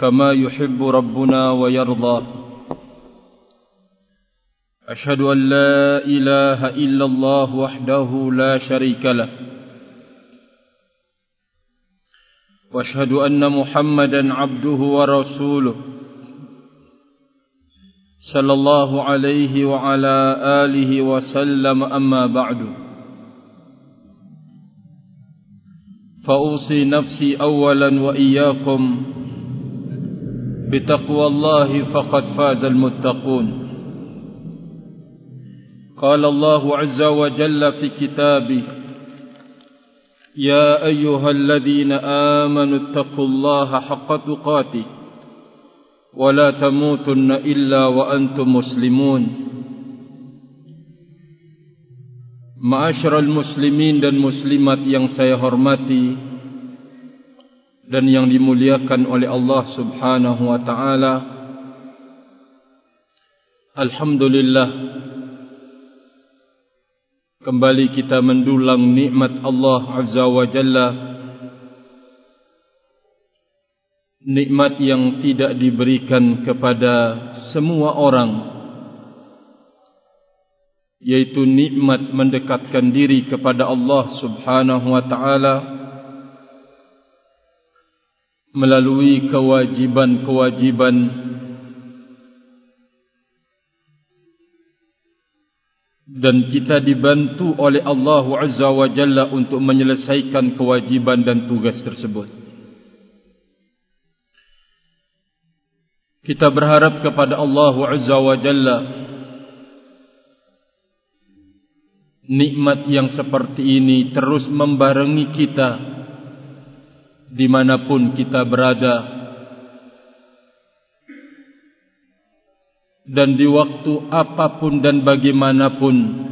كما يحب ربنا ويرضى. أشهد أن لا إله إلا الله وحده لا شريك له. وأشهد أن محمدا عبده ورسوله. صلى الله عليه وعلى آله وسلم أما بعد. فأوصي نفسي أولا وإياكم بتقوى الله فقد فاز المتقون. قال الله عز وجل في كتابه يا أيها الذين آمنوا اتقوا الله حق تقاته ولا تموتن إلا وأنتم مسلمون. Ma'asyiral muslimin dan muslimat yang saya hormati dan yang dimuliakan oleh Allah Subhanahu wa taala. Alhamdulillah kembali kita mendulang nikmat Allah Azza wa Jalla. Nikmat yang tidak diberikan kepada semua orang yaitu nikmat mendekatkan diri kepada Allah Subhanahu wa taala melalui kewajiban-kewajiban dan kita dibantu oleh Allah Azza wa Jalla untuk menyelesaikan kewajiban dan tugas tersebut. Kita berharap kepada Allah Azza wa Jalla nikmat yang seperti ini terus membarengi kita dimanapun kita berada. Dan di waktu apapun dan bagaimanapun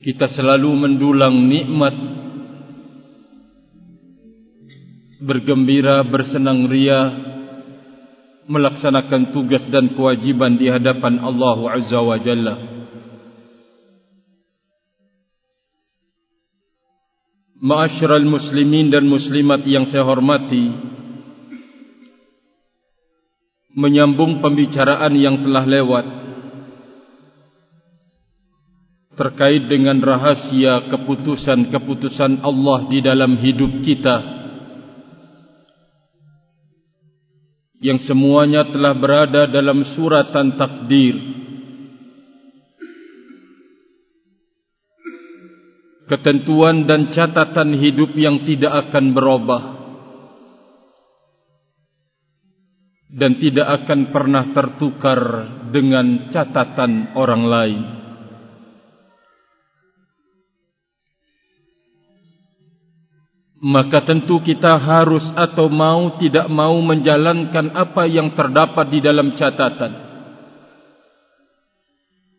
kita selalu mendulang nikmat bergembira bersenang ria melaksanakan tugas dan kewajiban di hadapan Allah Azza wa Jalla Ma'asyiral muslimin dan muslimat yang saya hormati Menyambung pembicaraan yang telah lewat Terkait dengan rahasia keputusan-keputusan Allah di dalam hidup kita Yang semuanya telah berada dalam suratan takdir ketentuan dan catatan hidup yang tidak akan berubah dan tidak akan pernah tertukar dengan catatan orang lain. Maka tentu kita harus atau mau tidak mau menjalankan apa yang terdapat di dalam catatan.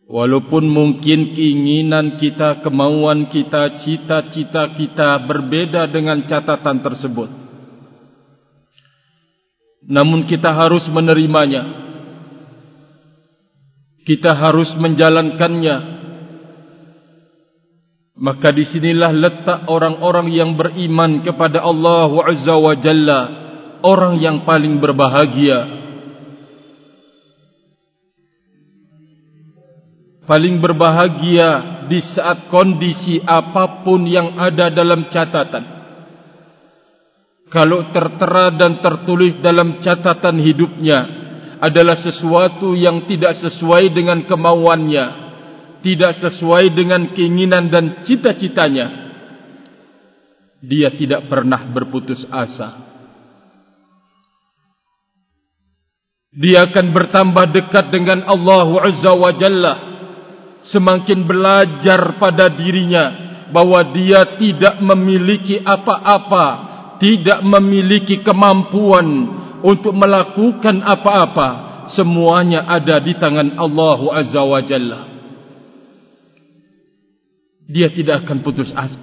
Walaupun mungkin keinginan kita, kemauan kita, cita-cita kita berbeda dengan catatan tersebut. Namun kita harus menerimanya. Kita harus menjalankannya. Maka disinilah letak orang-orang yang beriman kepada Allah Azza wa Jalla. Orang yang paling berbahagia. Paling berbahagia di saat kondisi apapun yang ada dalam catatan. Kalau tertera dan tertulis dalam catatan hidupnya adalah sesuatu yang tidak sesuai dengan kemauannya, tidak sesuai dengan keinginan dan cita-citanya, dia tidak pernah berputus asa. Dia akan bertambah dekat dengan Allah Azza wa Jalla semakin belajar pada dirinya bahwa dia tidak memiliki apa-apa, tidak memiliki kemampuan untuk melakukan apa-apa, semuanya ada di tangan Allah Azza wa Jalla. Dia tidak akan putus asa.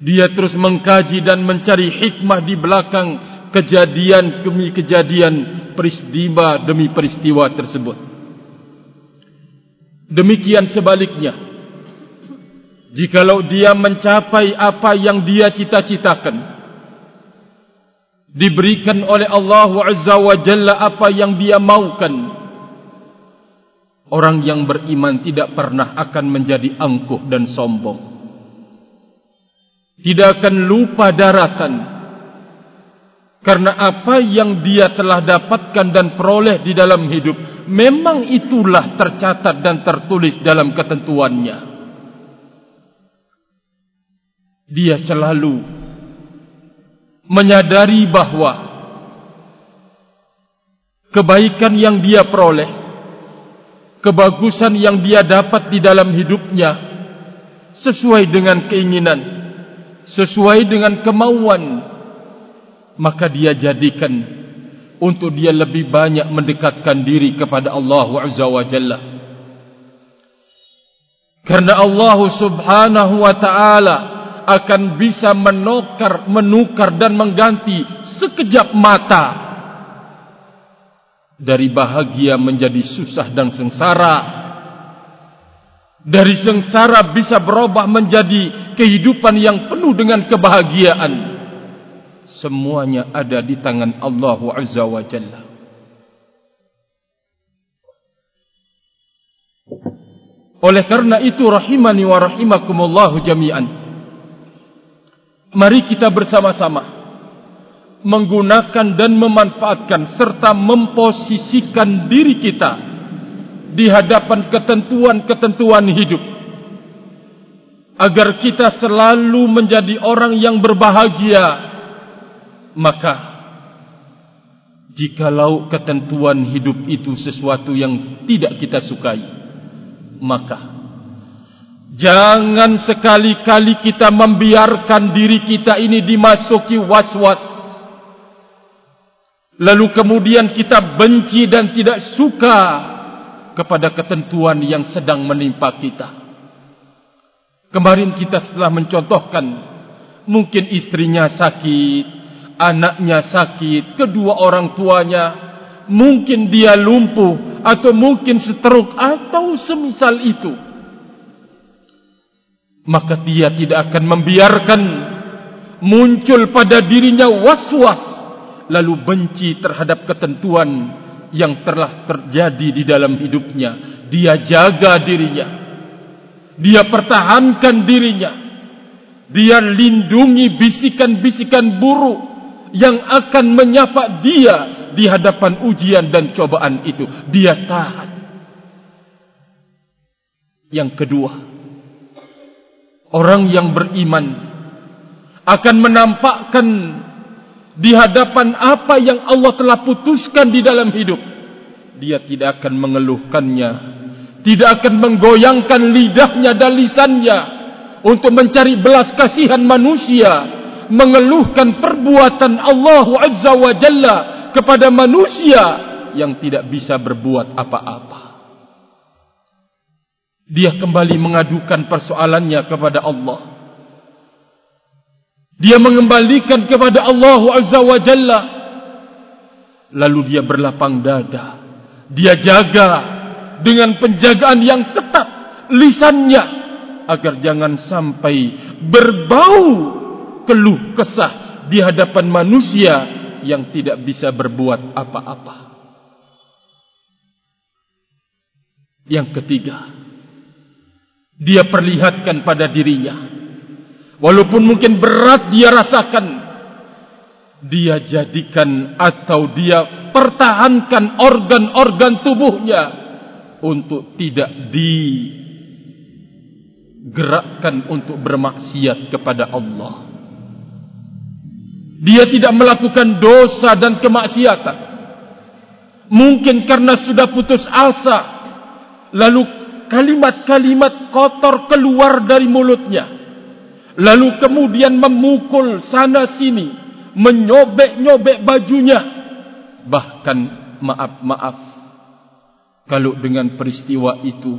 Dia terus mengkaji dan mencari hikmah di belakang kejadian demi kejadian, peristiwa demi peristiwa tersebut. Demikian sebaliknya. Jikalau dia mencapai apa yang dia cita-citakan. diberikan oleh Allah Azza wa Jalla apa yang dia maukan orang yang beriman tidak pernah akan menjadi angkuh dan sombong tidak akan lupa daratan karena apa yang dia telah dapatkan dan peroleh di dalam hidup memang itulah tercatat dan tertulis dalam ketentuannya. Dia selalu menyadari bahawa kebaikan yang dia peroleh, kebagusan yang dia dapat di dalam hidupnya sesuai dengan keinginan, sesuai dengan kemauan, maka dia jadikan untuk dia lebih banyak mendekatkan diri kepada Allah Azza wa Jalla. Karena Allah Subhanahu wa taala akan bisa menukar, menukar dan mengganti sekejap mata dari bahagia menjadi susah dan sengsara dari sengsara bisa berubah menjadi kehidupan yang penuh dengan kebahagiaan semuanya ada di tangan Allah Azza wa Jalla. Oleh karena itu rahimani wa rahimakumullahu jami'an Mari kita bersama-sama menggunakan dan memanfaatkan serta memposisikan diri kita di hadapan ketentuan-ketentuan hidup agar kita selalu menjadi orang yang berbahagia maka jikalau ketentuan hidup itu sesuatu yang tidak kita sukai maka Jangan sekali-kali kita membiarkan diri kita ini dimasuki was-was. Lalu kemudian kita benci dan tidak suka kepada ketentuan yang sedang menimpa kita. Kemarin kita setelah mencontohkan mungkin istrinya sakit, anaknya sakit, kedua orang tuanya mungkin dia lumpuh atau mungkin stroke atau semisal itu. Maka dia tidak akan membiarkan muncul pada dirinya was-was lalu benci terhadap ketentuan yang telah terjadi di dalam hidupnya. Dia jaga dirinya. Dia pertahankan dirinya. Dia lindungi bisikan-bisikan buruk yang akan menyapa dia di hadapan ujian dan cobaan itu. Dia tahan yang kedua orang yang beriman akan menampakkan di hadapan apa yang Allah telah putuskan di dalam hidup. Dia tidak akan mengeluhkannya tidak akan menggoyangkan lidahnya dan lisannya untuk mencari belas kasihan manusia mengeluhkan perbuatan Allah Azza wa Jalla kepada manusia yang tidak bisa berbuat apa-apa dia kembali mengadukan persoalannya kepada Allah. Dia mengembalikan kepada Allah Azza wa Jalla. Lalu dia berlapang dada. Dia jaga dengan penjagaan yang ketat lisannya agar jangan sampai berbau keluh kesah di hadapan manusia yang tidak bisa berbuat apa-apa. Yang ketiga, dia perlihatkan pada dirinya. Walaupun mungkin berat dia rasakan, dia jadikan atau dia pertahankan organ-organ tubuhnya untuk tidak digerakkan untuk bermaksiat kepada Allah. Dia tidak melakukan dosa dan kemaksiatan. Mungkin karena sudah putus asa, lalu kalimat-kalimat kotor keluar dari mulutnya. Lalu kemudian memukul sana sini, menyobek-nyobek bajunya. Bahkan maaf-maaf, kalau dengan peristiwa itu,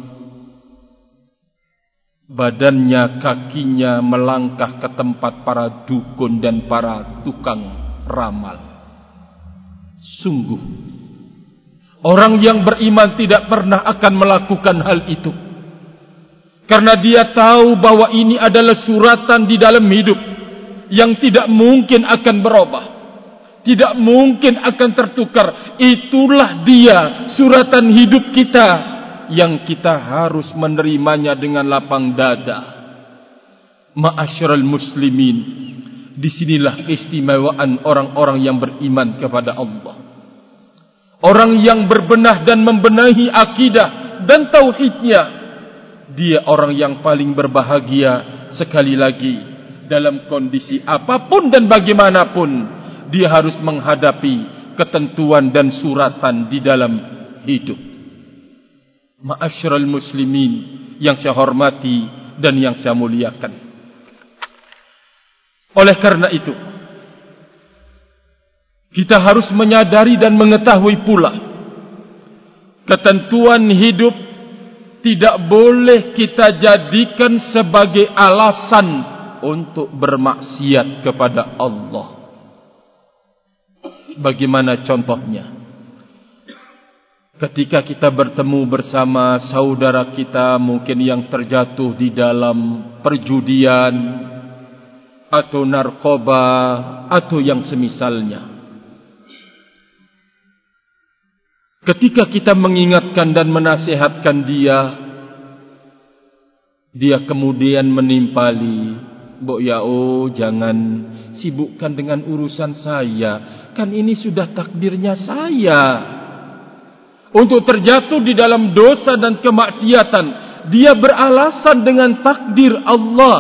badannya, kakinya melangkah ke tempat para dukun dan para tukang ramal. Sungguh, Orang yang beriman tidak pernah akan melakukan hal itu. Karena dia tahu bahwa ini adalah suratan di dalam hidup yang tidak mungkin akan berubah. Tidak mungkin akan tertukar. Itulah dia suratan hidup kita yang kita harus menerimanya dengan lapang dada. Ma'asyiral muslimin, disinilah istimewaan orang-orang yang beriman kepada Allah. Orang yang berbenah dan membenahi akidah dan tauhidnya, dia orang yang paling berbahagia sekali lagi dalam kondisi apapun dan bagaimanapun dia harus menghadapi ketentuan dan suratan di dalam hidup. Ma'asyiral muslimin yang saya hormati dan yang saya muliakan. Oleh karena itu, kita harus menyadari dan mengetahui pula ketentuan hidup tidak boleh kita jadikan sebagai alasan untuk bermaksiat kepada Allah. Bagaimana contohnya? Ketika kita bertemu bersama saudara kita mungkin yang terjatuh di dalam perjudian atau narkoba atau yang semisalnya. Ketika kita mengingatkan dan menasihatkan dia, dia kemudian menimpali, Mbok ya oh jangan sibukkan dengan urusan saya, kan ini sudah takdirnya saya. Untuk terjatuh di dalam dosa dan kemaksiatan, dia beralasan dengan takdir Allah.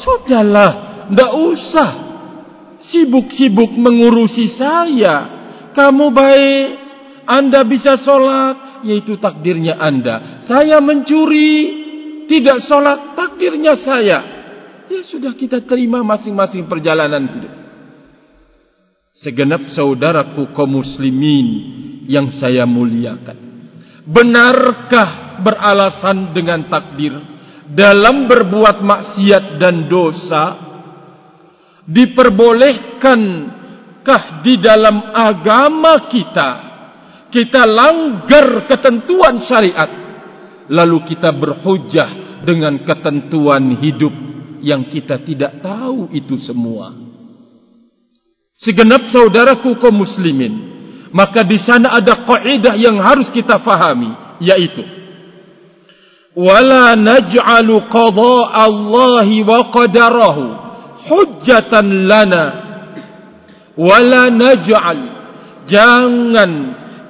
Sudahlah, tidak usah sibuk-sibuk mengurusi saya. Kamu baik, anda bisa sholat, yaitu takdirnya anda. Saya mencuri, tidak sholat, takdirnya saya. Ya sudah kita terima masing-masing perjalanan hidup. Segenap saudaraku kaum muslimin yang saya muliakan. Benarkah beralasan dengan takdir dalam berbuat maksiat dan dosa? Diperbolehkankah di dalam agama kita kita langgar ketentuan syariat? Lalu kita berhujah dengan ketentuan hidup yang kita tidak tahu itu semua segenap saudaraku kaum muslimin maka di sana ada kaidah yang harus kita fahami yaitu wala naj'alu qada Allah wa qadarahu hujjatan lana. Wala naj'al jangan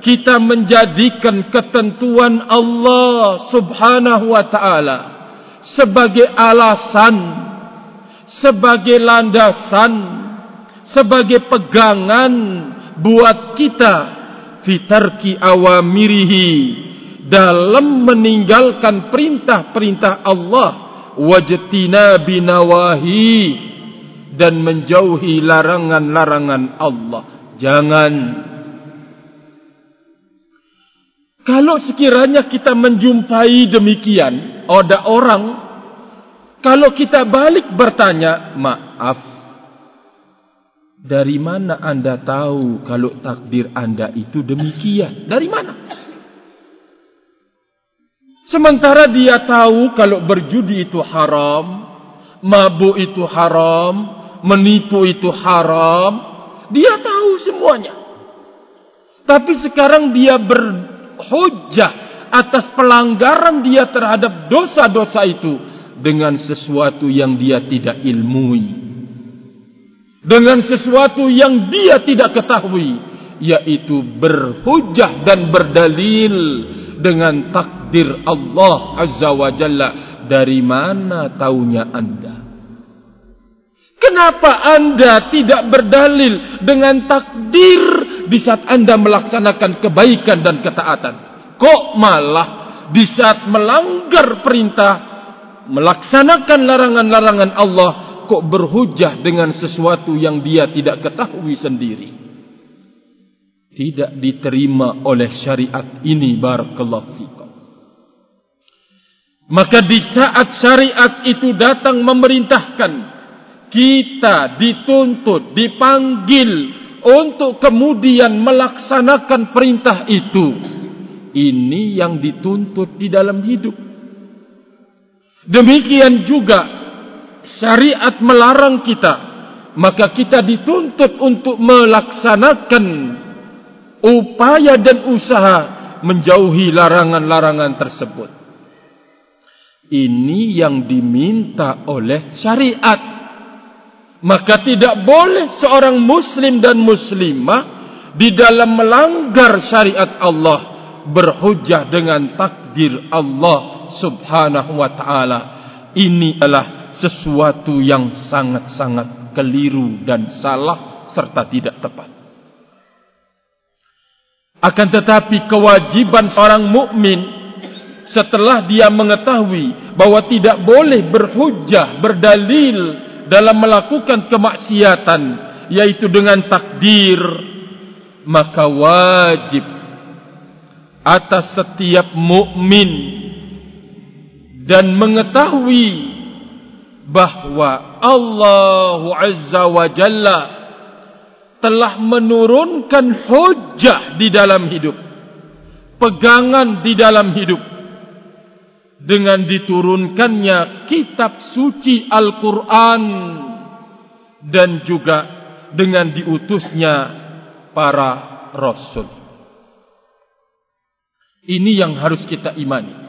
kita menjadikan ketentuan Allah Subhanahu wa taala sebagai alasan sebagai landasan sebagai pegangan buat kita fitarki awamirihi dalam meninggalkan perintah-perintah Allah wajtina binawahi dan menjauhi larangan-larangan Allah. Jangan. Kalau sekiranya kita menjumpai demikian ada orang kalau kita balik bertanya maaf dari mana anda tahu kalau takdir anda itu demikian? Dari mana? Sementara dia tahu kalau berjudi itu haram, mabuk itu haram, menipu itu haram, dia tahu semuanya. Tapi sekarang dia berhujah atas pelanggaran dia terhadap dosa-dosa itu dengan sesuatu yang dia tidak ilmui dengan sesuatu yang dia tidak ketahui yaitu berhujah dan berdalil dengan takdir Allah Azza wa Jalla. Dari mana taunya anda? Kenapa anda tidak berdalil dengan takdir di saat anda melaksanakan kebaikan dan ketaatan? Kok malah di saat melanggar perintah melaksanakan larangan-larangan Allah kok berhujah dengan sesuatu yang dia tidak ketahui sendiri. Tidak diterima oleh syariat ini barakallahu fikum. Maka di saat syariat itu datang memerintahkan kita dituntut dipanggil untuk kemudian melaksanakan perintah itu. Ini yang dituntut di dalam hidup. Demikian juga syariat melarang kita maka kita dituntut untuk melaksanakan upaya dan usaha menjauhi larangan-larangan tersebut. Ini yang diminta oleh syariat. Maka tidak boleh seorang muslim dan muslimah di dalam melanggar syariat Allah berhujah dengan takdir Allah subhanahu wa ta'ala. Ini adalah sesuatu yang sangat-sangat keliru dan salah serta tidak tepat. Akan tetapi kewajiban seorang mukmin setelah dia mengetahui bahwa tidak boleh berhujah, berdalil dalam melakukan kemaksiatan yaitu dengan takdir maka wajib atas setiap mukmin dan mengetahui bahwa Allah Azza wa Jalla telah menurunkan hujah di dalam hidup pegangan di dalam hidup dengan diturunkannya kitab suci Al-Quran dan juga dengan diutusnya para rasul. Ini yang harus kita imani.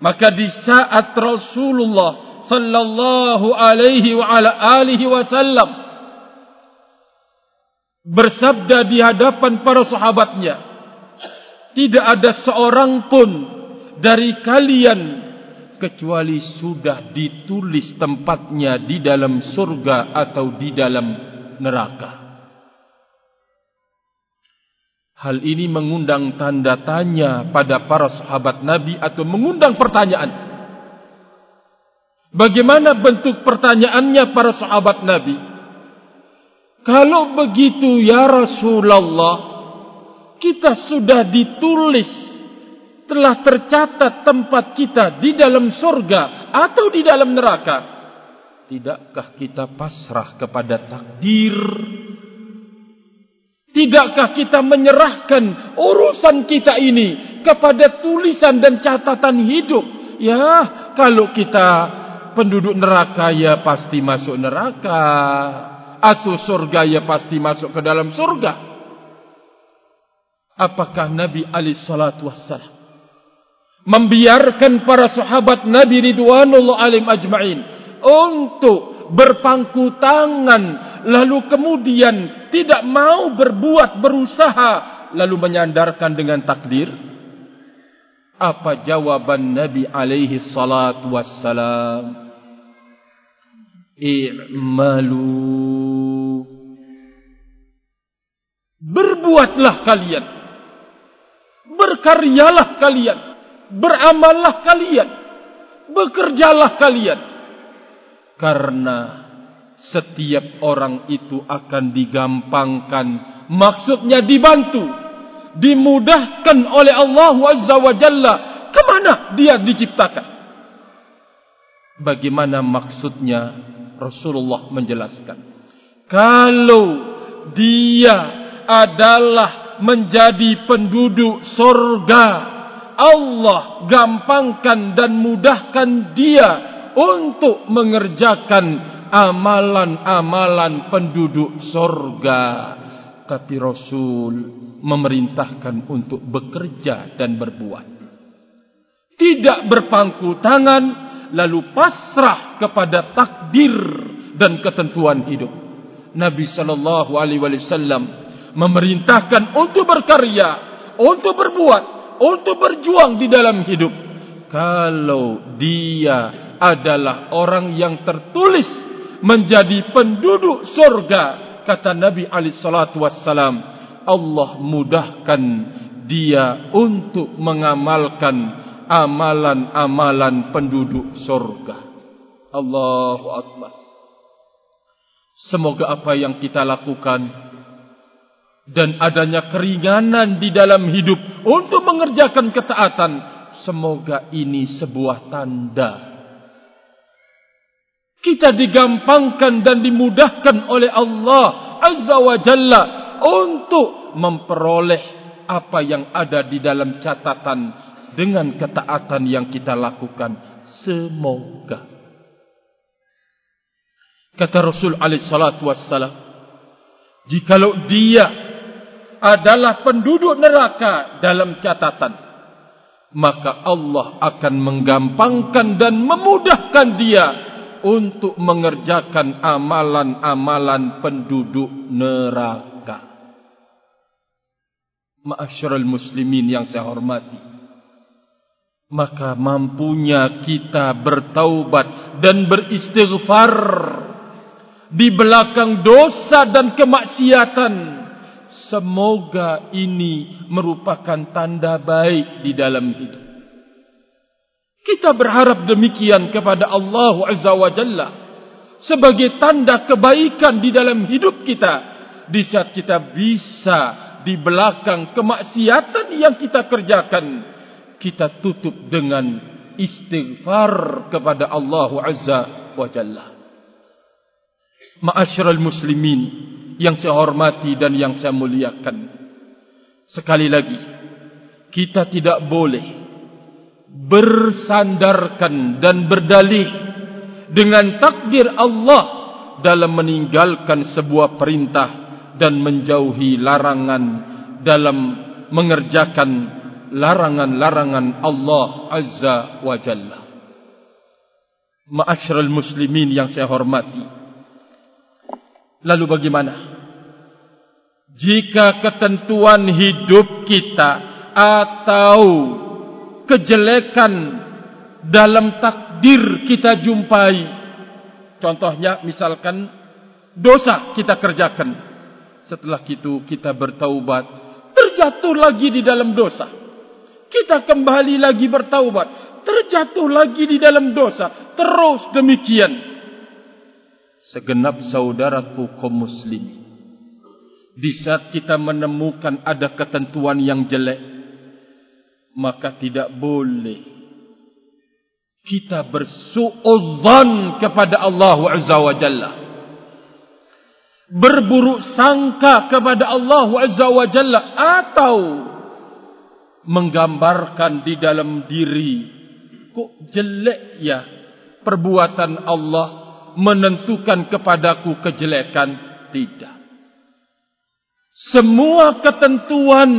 Maka di saat Rasulullah sallallahu alaihi wa ala alihi wasallam bersabda di hadapan para sahabatnya tidak ada seorang pun dari kalian kecuali sudah ditulis tempatnya di dalam surga atau di dalam neraka. Hal ini mengundang tanda tanya pada para sahabat nabi atau mengundang pertanyaan bagaimana bentuk pertanyaannya para sahabat nabi? Kalau begitu ya Rasulullah Kita sudah ditulis Telah tercatat tempat kita Di dalam surga Atau di dalam neraka. Tidakkah kita pasrah kepada takdir? Tidakkah kita menyerahkan Urusan kita ini Kepada tulisan dan catatan hidup? Ya kalau kita Penduduk neraka ya pasti masuk neraka atau surga ya pasti masuk ke dalam surga. Apakah Nabi Ali Shallallahu Wasallam membiarkan para sahabat Nabi Ridwanullah Alim Ajma'in untuk berpangku tangan lalu kemudian tidak mau berbuat berusaha lalu menyandarkan dengan takdir? Apa jawaban Nabi alaihi salatu wassalam? I'malu. Berbuatlah kalian. Berkaryalah kalian. Beramallah kalian. Bekerjalah kalian. Karena setiap orang itu akan digampangkan. Maksudnya dibantu. Dimudahkan oleh Allah Azza wa Jalla. Kemana dia diciptakan? Bagaimana maksudnya Rasulullah menjelaskan. Kalau dia adalah menjadi penduduk surga Allah gampangkan dan mudahkan dia untuk mengerjakan amalan-amalan penduduk surga tapi Rasul memerintahkan untuk bekerja dan berbuat. Tidak berpangku tangan lalu pasrah kepada takdir dan ketentuan hidup. Nabi sallallahu alaihi wasallam memerintahkan untuk berkarya, untuk berbuat, untuk berjuang di dalam hidup. Kalau dia adalah orang yang tertulis menjadi penduduk surga, kata Nabi alaihi salatu wasallam, Allah mudahkan dia untuk mengamalkan amalan-amalan penduduk surga. Allahu Akbar. Semoga apa yang kita lakukan dan adanya keringanan di dalam hidup untuk mengerjakan ketaatan, semoga ini sebuah tanda. Kita digampangkan dan dimudahkan oleh Allah Azza wa Jalla untuk memperoleh apa yang ada di dalam catatan dengan ketaatan yang kita lakukan semoga Kata Rasul alaihi salatu wassalam, jikalau dia adalah penduduk neraka dalam catatan, maka Allah akan menggampangkan dan memudahkan dia untuk mengerjakan amalan-amalan penduduk neraka. Ma'asyiral muslimin yang saya hormati maka mampunya kita bertaubat dan beristighfar. Di belakang dosa dan kemaksiatan semoga ini merupakan tanda baik di dalam hidup. Kita berharap demikian kepada Allah Azza wa Jalla sebagai tanda kebaikan di dalam hidup kita. Di saat kita bisa di belakang kemaksiatan yang kita kerjakan kita tutup dengan istighfar kepada Allah Azza wa Jalla. Ma'asyiral muslimin yang saya hormati dan yang saya muliakan. Sekali lagi, kita tidak boleh bersandarkan dan berdalih dengan takdir Allah dalam meninggalkan sebuah perintah dan menjauhi larangan dalam mengerjakan larangan-larangan Allah Azza wa Jalla. Ma'asyiral muslimin yang saya hormati. Lalu bagaimana? Jika ketentuan hidup kita atau kejelekan dalam takdir kita jumpai. Contohnya misalkan dosa kita kerjakan. Setelah itu kita bertaubat. Terjatuh lagi di dalam dosa kita kembali lagi bertaubat, terjatuh lagi di dalam dosa, terus demikian. Segenap saudaraku kaum muslim, di saat kita menemukan ada ketentuan yang jelek, maka tidak boleh kita bersuudzon kepada Allah Azza wa Jalla. Berburuk sangka kepada Allah Azza wa Jalla atau menggambarkan di dalam diri. Kok jelek ya perbuatan Allah menentukan kepadaku kejelekan? Tidak. Semua ketentuan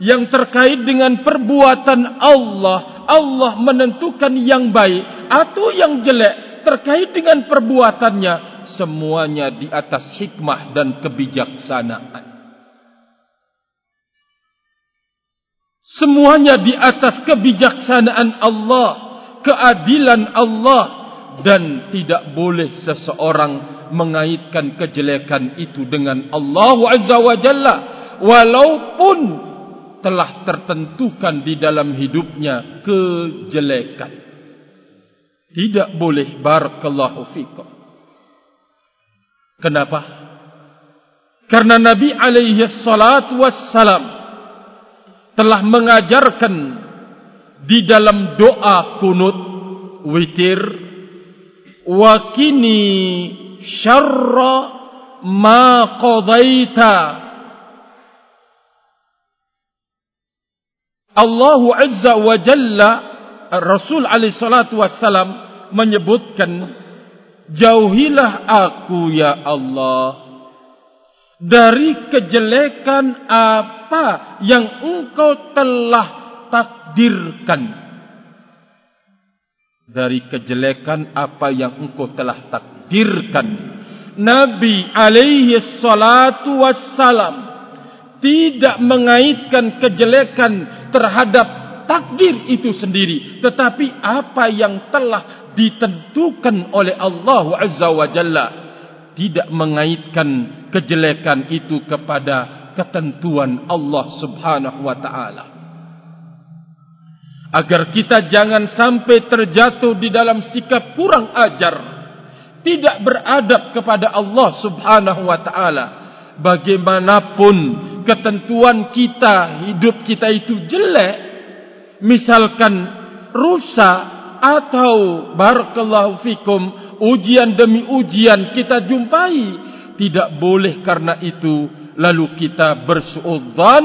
yang terkait dengan perbuatan Allah Allah menentukan yang baik atau yang jelek terkait dengan perbuatannya semuanya di atas hikmah dan kebijaksanaan Semuanya di atas kebijaksanaan Allah, keadilan Allah dan tidak boleh seseorang mengaitkan kejelekan itu dengan Allah Azza wa Jalla walaupun telah tertentukan di dalam hidupnya kejelekan. Tidak boleh barakallahu fikum. Kenapa? Karena Nabi alaihi salatu wassalam telah mengajarkan di dalam doa kunut witir wa kini syarra ma qadaita Allah Azza wa Jalla Rasul alaihi salatu wassalam menyebutkan jauhilah aku ya Allah dari kejelekan apa yang engkau telah takdirkan. Dari kejelekan apa yang engkau telah takdirkan. Nabi alaihi salatu wassalam tidak mengaitkan kejelekan terhadap takdir itu sendiri tetapi apa yang telah ditentukan oleh Allah azza wa jalla tidak mengaitkan kejelekan itu kepada ketentuan Allah Subhanahu wa taala. Agar kita jangan sampai terjatuh di dalam sikap kurang ajar, tidak beradab kepada Allah Subhanahu wa taala. Bagaimanapun ketentuan kita, hidup kita itu jelek, misalkan rusak atau barakallahu fikum ujian demi ujian kita jumpai. Tidak boleh karena itu lalu kita bersuudzan,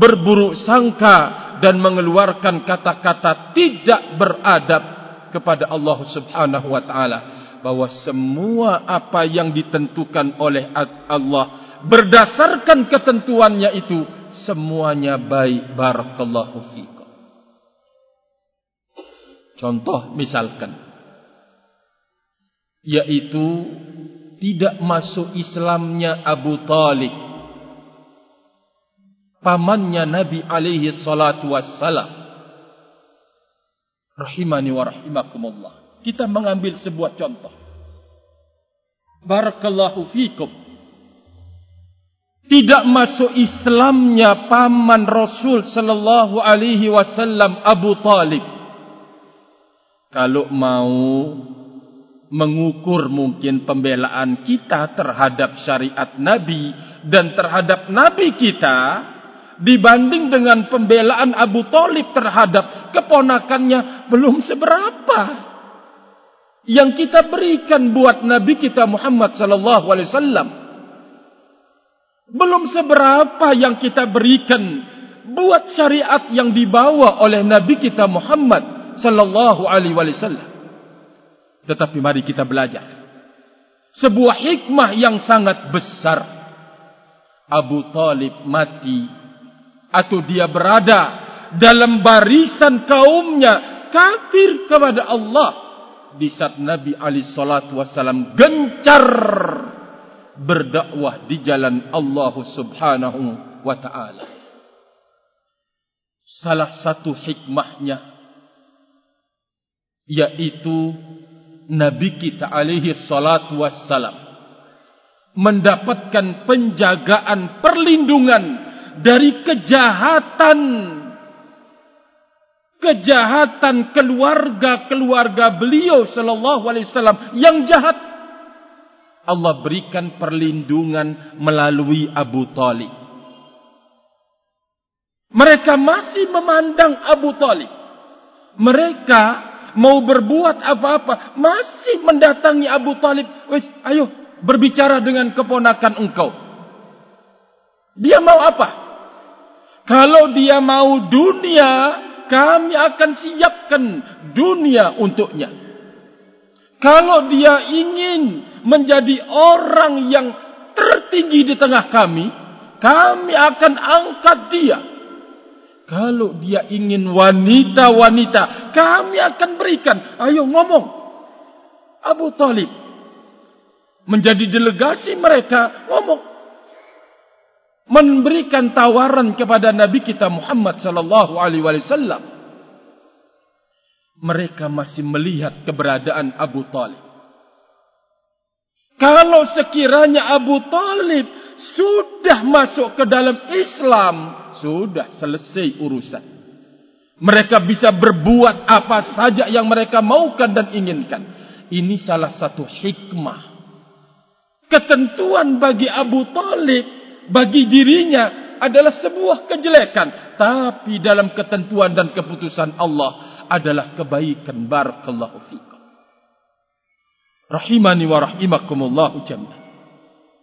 berburuk sangka dan mengeluarkan kata-kata tidak beradab kepada Allah Subhanahu wa taala. bahwa semua apa yang ditentukan oleh Allah berdasarkan ketentuannya itu semuanya baik. Barakallahu fikum contoh misalkan yaitu tidak masuk Islamnya Abu Talib pamannya Nabi alaihi salatu wassalam rahimani wa rahimakumullah kita mengambil sebuah contoh. Barakallahu fikum. Tidak masuk Islamnya paman Rasul sallallahu alaihi wasallam Abu Talib. Kalau mau mengukur mungkin pembelaan kita terhadap syariat Nabi dan terhadap Nabi kita dibanding dengan pembelaan Abu Talib terhadap keponakannya belum seberapa. Yang kita berikan buat Nabi kita Muhammad sallallahu alaihi wasallam. Belum seberapa yang kita berikan buat syariat yang dibawa oleh Nabi kita Muhammad sallallahu alaihi wasallam tetapi mari kita belajar. Sebuah hikmah yang sangat besar. Abu Talib mati atau dia berada dalam barisan kaumnya kafir kepada Allah. Di saat Nabi Ali Shallallahu Wasallam gencar berdakwah di jalan Allah Subhanahu Wa Taala. Salah satu hikmahnya yaitu Nabi kita alaihi salatu wassalam. Mendapatkan penjagaan perlindungan dari kejahatan kejahatan keluarga-keluarga beliau sallallahu alaihi wasallam yang jahat. Allah berikan perlindungan melalui Abu Talib. Mereka masih memandang Abu Talib. Mereka mau berbuat apa-apa masih mendatangi Abu Talib wis ayo berbicara dengan keponakan engkau dia mau apa kalau dia mau dunia kami akan siapkan dunia untuknya. Kalau dia ingin menjadi orang yang tertinggi di tengah kami, kami akan angkat dia. Kalau dia ingin wanita-wanita, kami akan berikan. Ayo ngomong. Abu Talib. Menjadi delegasi mereka, ngomong memberikan tawaran kepada Nabi kita Muhammad sallallahu alaihi wasallam. Mereka masih melihat keberadaan Abu Talib. Kalau sekiranya Abu Talib sudah masuk ke dalam Islam, sudah selesai urusan. Mereka bisa berbuat apa saja yang mereka maukan dan inginkan. Ini salah satu hikmah. Ketentuan bagi Abu Talib bagi dirinya adalah sebuah kejelekan tapi dalam ketentuan dan keputusan Allah adalah kebaikan barakallahu fikum rahimani wa rahimakumullah jami'an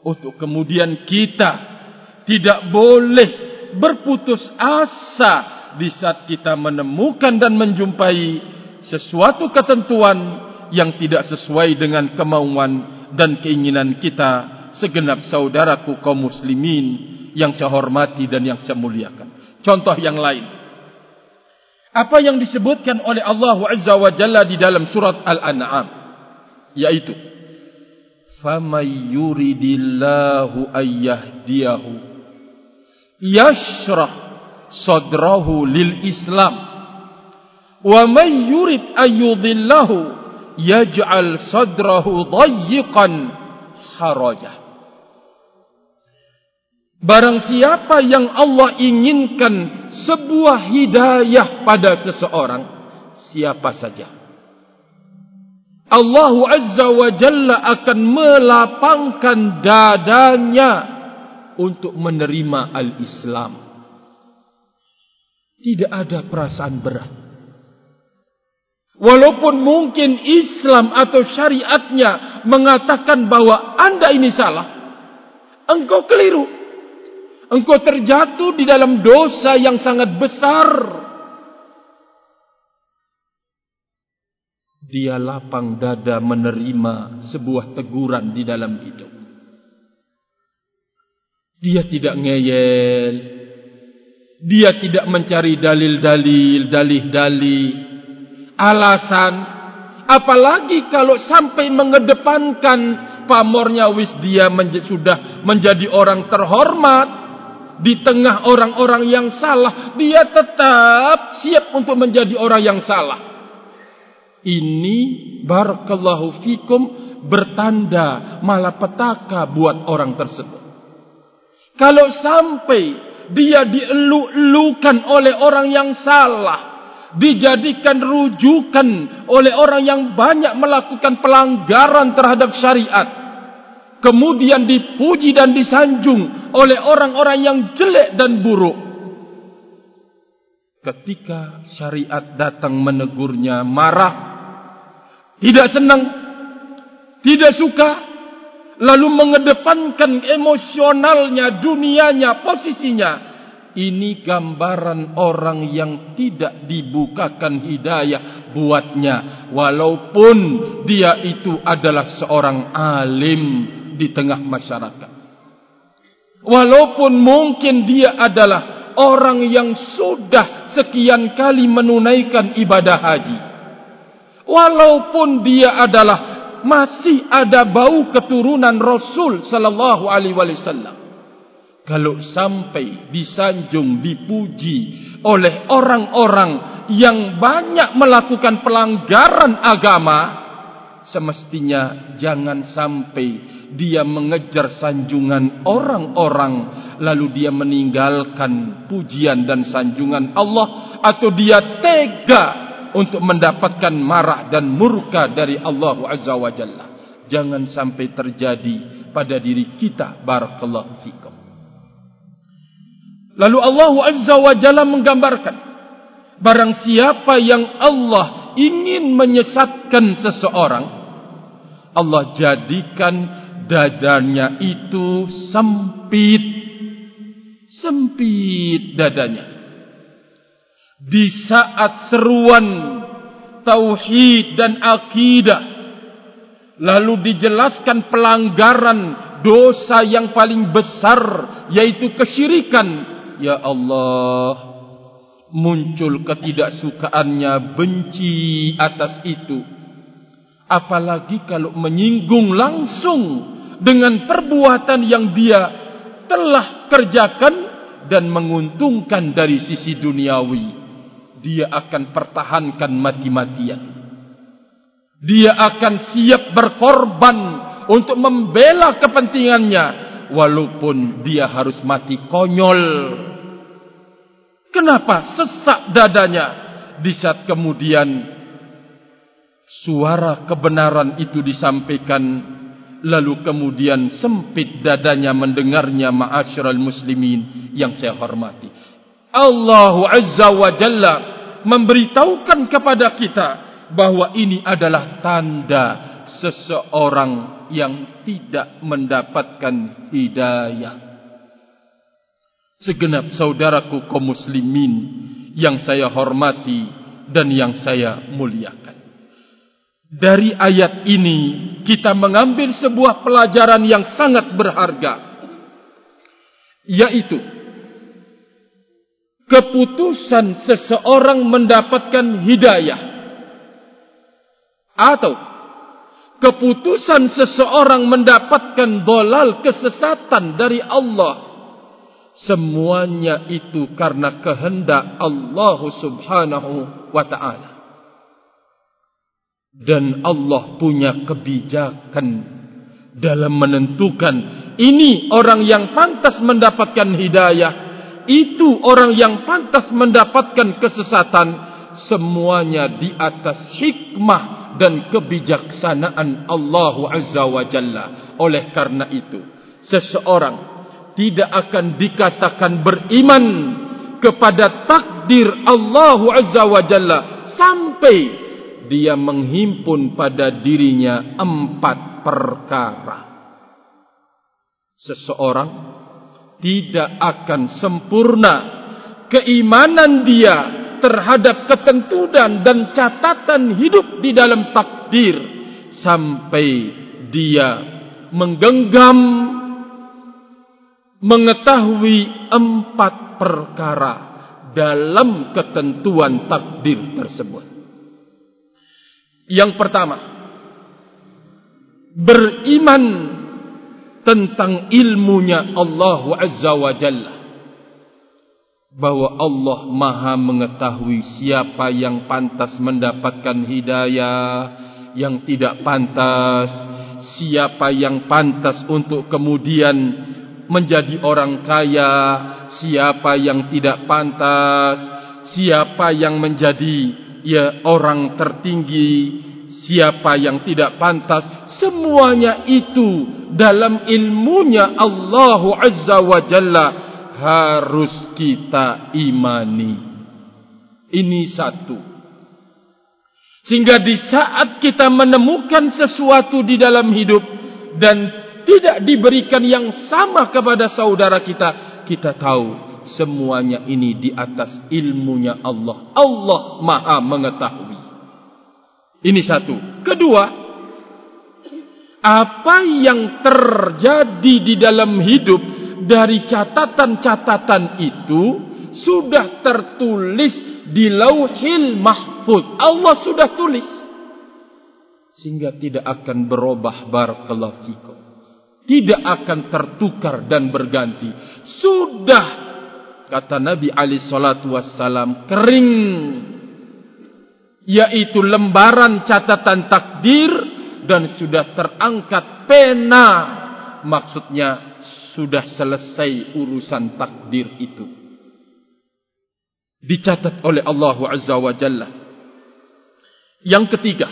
untuk kemudian kita tidak boleh berputus asa di saat kita menemukan dan menjumpai sesuatu ketentuan yang tidak sesuai dengan kemauan dan keinginan kita segenap saudaraku kaum muslimin yang saya hormati dan yang saya muliakan. Contoh yang lain. Apa yang disebutkan oleh Allah Azza wa Jalla di dalam surat Al-An'am yaitu "Faman yuridillahu ayyahdiyahu" yashrah sadrahu lil Islam. Wa may yurid ayyudillahu yaj'al sadrahu dayyiqan harajah. Barang siapa yang Allah inginkan sebuah hidayah pada seseorang siapa saja. Allah Azza wa Jalla akan melapangkan dadanya untuk menerima al-Islam. Tidak ada perasaan berat. Walaupun mungkin Islam atau syariatnya mengatakan bahwa anda ini salah, engkau keliru engkau terjatuh di dalam dosa yang sangat besar. dia lapang dada menerima sebuah teguran di dalam hidup. Dia tidak ngeyel. Dia tidak mencari dalil-dalil, dalih-dalih, alasan. Apalagi kalau sampai mengedepankan pamornya wis dia menj sudah menjadi orang terhormat di tengah orang-orang yang salah, dia tetap siap untuk menjadi orang yang salah. Ini barakallahu fikum bertanda malapetaka buat orang tersebut. Kalau sampai dia dielu-elukan oleh orang yang salah, dijadikan rujukan oleh orang yang banyak melakukan pelanggaran terhadap syariat, kemudian dipuji dan disanjung oleh orang-orang yang jelek dan buruk, ketika syariat datang menegurnya marah tidak senang tidak suka lalu mengedepankan emosionalnya dunianya posisinya. Ini gambaran orang yang tidak dibukakan hidayah buatnya. Walaupun dia itu adalah seorang alim di tengah masyarakat. Walaupun mungkin dia adalah orang yang sudah sekian kali menunaikan ibadah haji. Walaupun dia adalah masih ada bau keturunan Rasul sallallahu alaihi wasallam. Kalau sampai disanjung dipuji oleh orang-orang yang banyak melakukan pelanggaran agama, semestinya jangan sampai dia mengejar sanjungan orang-orang lalu dia meninggalkan pujian dan sanjungan Allah atau dia tega untuk mendapatkan marah dan murka dari Allah Azza wa Jalla. Jangan sampai terjadi pada diri kita barakallahu fikum. Lalu Allah Azza wa Jalla menggambarkan barang siapa yang Allah ingin menyesatkan seseorang Allah jadikan dadanya itu sempit. Sempit dadanya. Di saat seruan tauhid dan akidah. Lalu dijelaskan pelanggaran dosa yang paling besar yaitu kesyirikan. Ya Allah muncul ketidaksukaannya benci atas itu. Apalagi kalau menyinggung langsung dengan perbuatan yang dia telah kerjakan dan menguntungkan dari sisi duniawi dia akan pertahankan mati-matian. Dia akan siap berkorban untuk membela kepentingannya walaupun dia harus mati konyol. Kenapa sesak dadanya? Di saat kemudian suara kebenaran itu disampaikan lalu kemudian sempit dadanya mendengarnya ma'asyiral muslimin yang saya hormati Allah azza wa jalla memberitahukan kepada kita bahwa ini adalah tanda seseorang yang tidak mendapatkan hidayah. Segenap saudaraku kaum muslimin yang saya hormati dan yang saya muliakan. Dari ayat ini kita mengambil sebuah pelajaran yang sangat berharga yaitu keputusan seseorang mendapatkan hidayah. Atau keputusan seseorang mendapatkan dolal kesesatan dari Allah. Semuanya itu karena kehendak Allah Subhanahu wa taala. Dan Allah punya kebijakan dalam menentukan ini orang yang pantas mendapatkan hidayah itu orang yang pantas mendapatkan kesesatan semuanya di atas hikmah dan kebijaksanaan Allah Azza wa Jalla oleh karena itu seseorang tidak akan dikatakan beriman kepada takdir Allah Azza wa Jalla sampai dia menghimpun pada dirinya empat perkara. Seseorang tidak akan sempurna keimanan dia terhadap ketentuan dan catatan hidup di dalam takdir sampai dia menggenggam mengetahui empat perkara dalam ketentuan takdir tersebut. Yang pertama, beriman tentang ilmunya Allah Azza wa Jalla. Bahwa Allah Maha mengetahui siapa yang pantas mendapatkan hidayah, yang tidak pantas, siapa yang pantas untuk kemudian menjadi orang kaya, siapa yang tidak pantas, siapa yang menjadi ya orang tertinggi, siapa yang tidak pantas, semuanya itu dalam ilmunya Allah Azza wa Jalla harus kita imani. Ini satu. Sehingga di saat kita menemukan sesuatu di dalam hidup dan tidak diberikan yang sama kepada saudara kita, kita tahu semuanya ini di atas ilmunya Allah. Allah Maha mengetahui. Ini satu. Kedua, apa yang terjadi di dalam hidup dari catatan-catatan itu sudah tertulis di lauhil mahfud. Allah sudah tulis. Sehingga tidak akan berubah barakallahu fikum. Tidak akan tertukar dan berganti. Sudah kata Nabi Ali salatu wassalam kering yaitu lembaran catatan takdir dan sudah terangkat pena maksudnya sudah selesai urusan takdir itu. Dicatat oleh Allah Azza wa Jalla. Yang ketiga,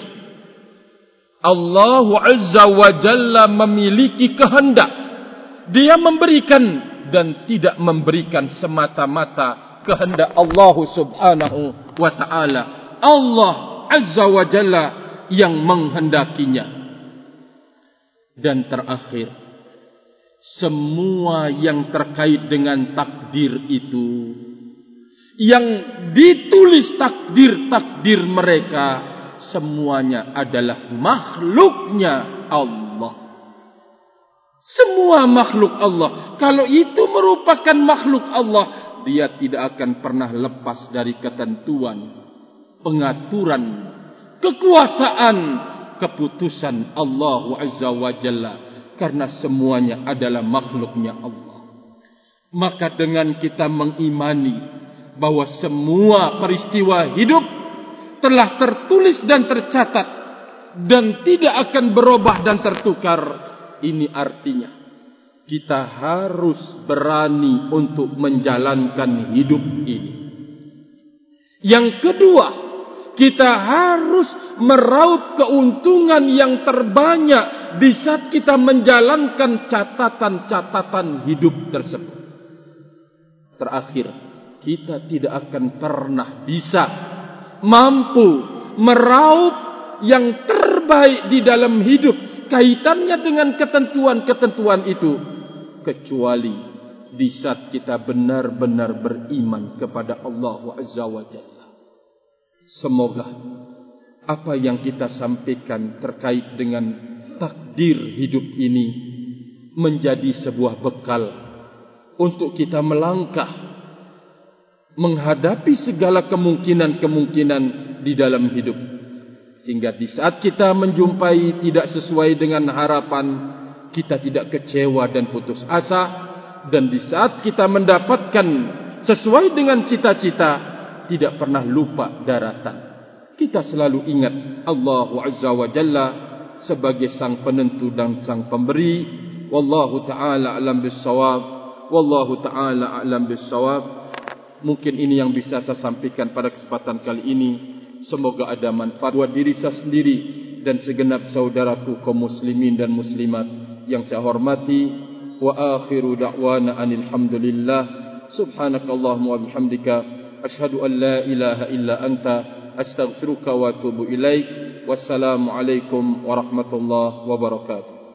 Allah Azza wa Jalla memiliki kehendak. Dia memberikan dan tidak memberikan semata-mata kehendak Allah Subhanahu wa taala. Allah Azza wa Jalla yang menghendakinya. Dan terakhir, semua yang terkait dengan takdir itu yang ditulis takdir-takdir mereka semuanya adalah makhluknya Allah semua makhluk Allah kalau itu merupakan makhluk Allah dia tidak akan pernah lepas dari ketentuan pengaturan kekuasaan keputusan Allah Azza wa Jalla karena semuanya adalah makhluknya Allah. Maka dengan kita mengimani bahwa semua peristiwa hidup telah tertulis dan tercatat dan tidak akan berubah dan tertukar, ini artinya kita harus berani untuk menjalankan hidup ini. Yang kedua, kita harus meraup keuntungan yang terbanyak di saat kita menjalankan catatan-catatan hidup tersebut. Terakhir, kita tidak akan pernah bisa mampu meraup yang terbaik di dalam hidup kaitannya dengan ketentuan-ketentuan itu kecuali di saat kita benar-benar beriman kepada Allah Azza wa Jalla. Semoga apa yang kita sampaikan terkait dengan takdir hidup ini menjadi sebuah bekal untuk kita melangkah menghadapi segala kemungkinan-kemungkinan di dalam hidup. Sehingga di saat kita menjumpai tidak sesuai dengan harapan kita tidak kecewa dan putus asa. Dan di saat kita mendapatkan sesuai dengan cita-cita tidak pernah lupa daratan. Kita selalu ingat Allah Azza wa Jalla sebagai sang penentu dan sang pemberi. Wallahu ta'ala alam bisawab. Wallahu ta'ala alam bisawab. Mungkin ini yang bisa saya sampaikan pada kesempatan kali ini. Semoga ada manfaat buat diri saya sendiri dan segenap saudaraku kaum muslimin dan muslimat yang saya hormati. Wa akhiru da'wana anilhamdulillah. Subhanakallahumma wa bihamdika ashhadu an la ilaha illa anta astaghfiruka wa atubu ilaik. Wassalamu alaikum wa rahmatullahi wa barakatuh.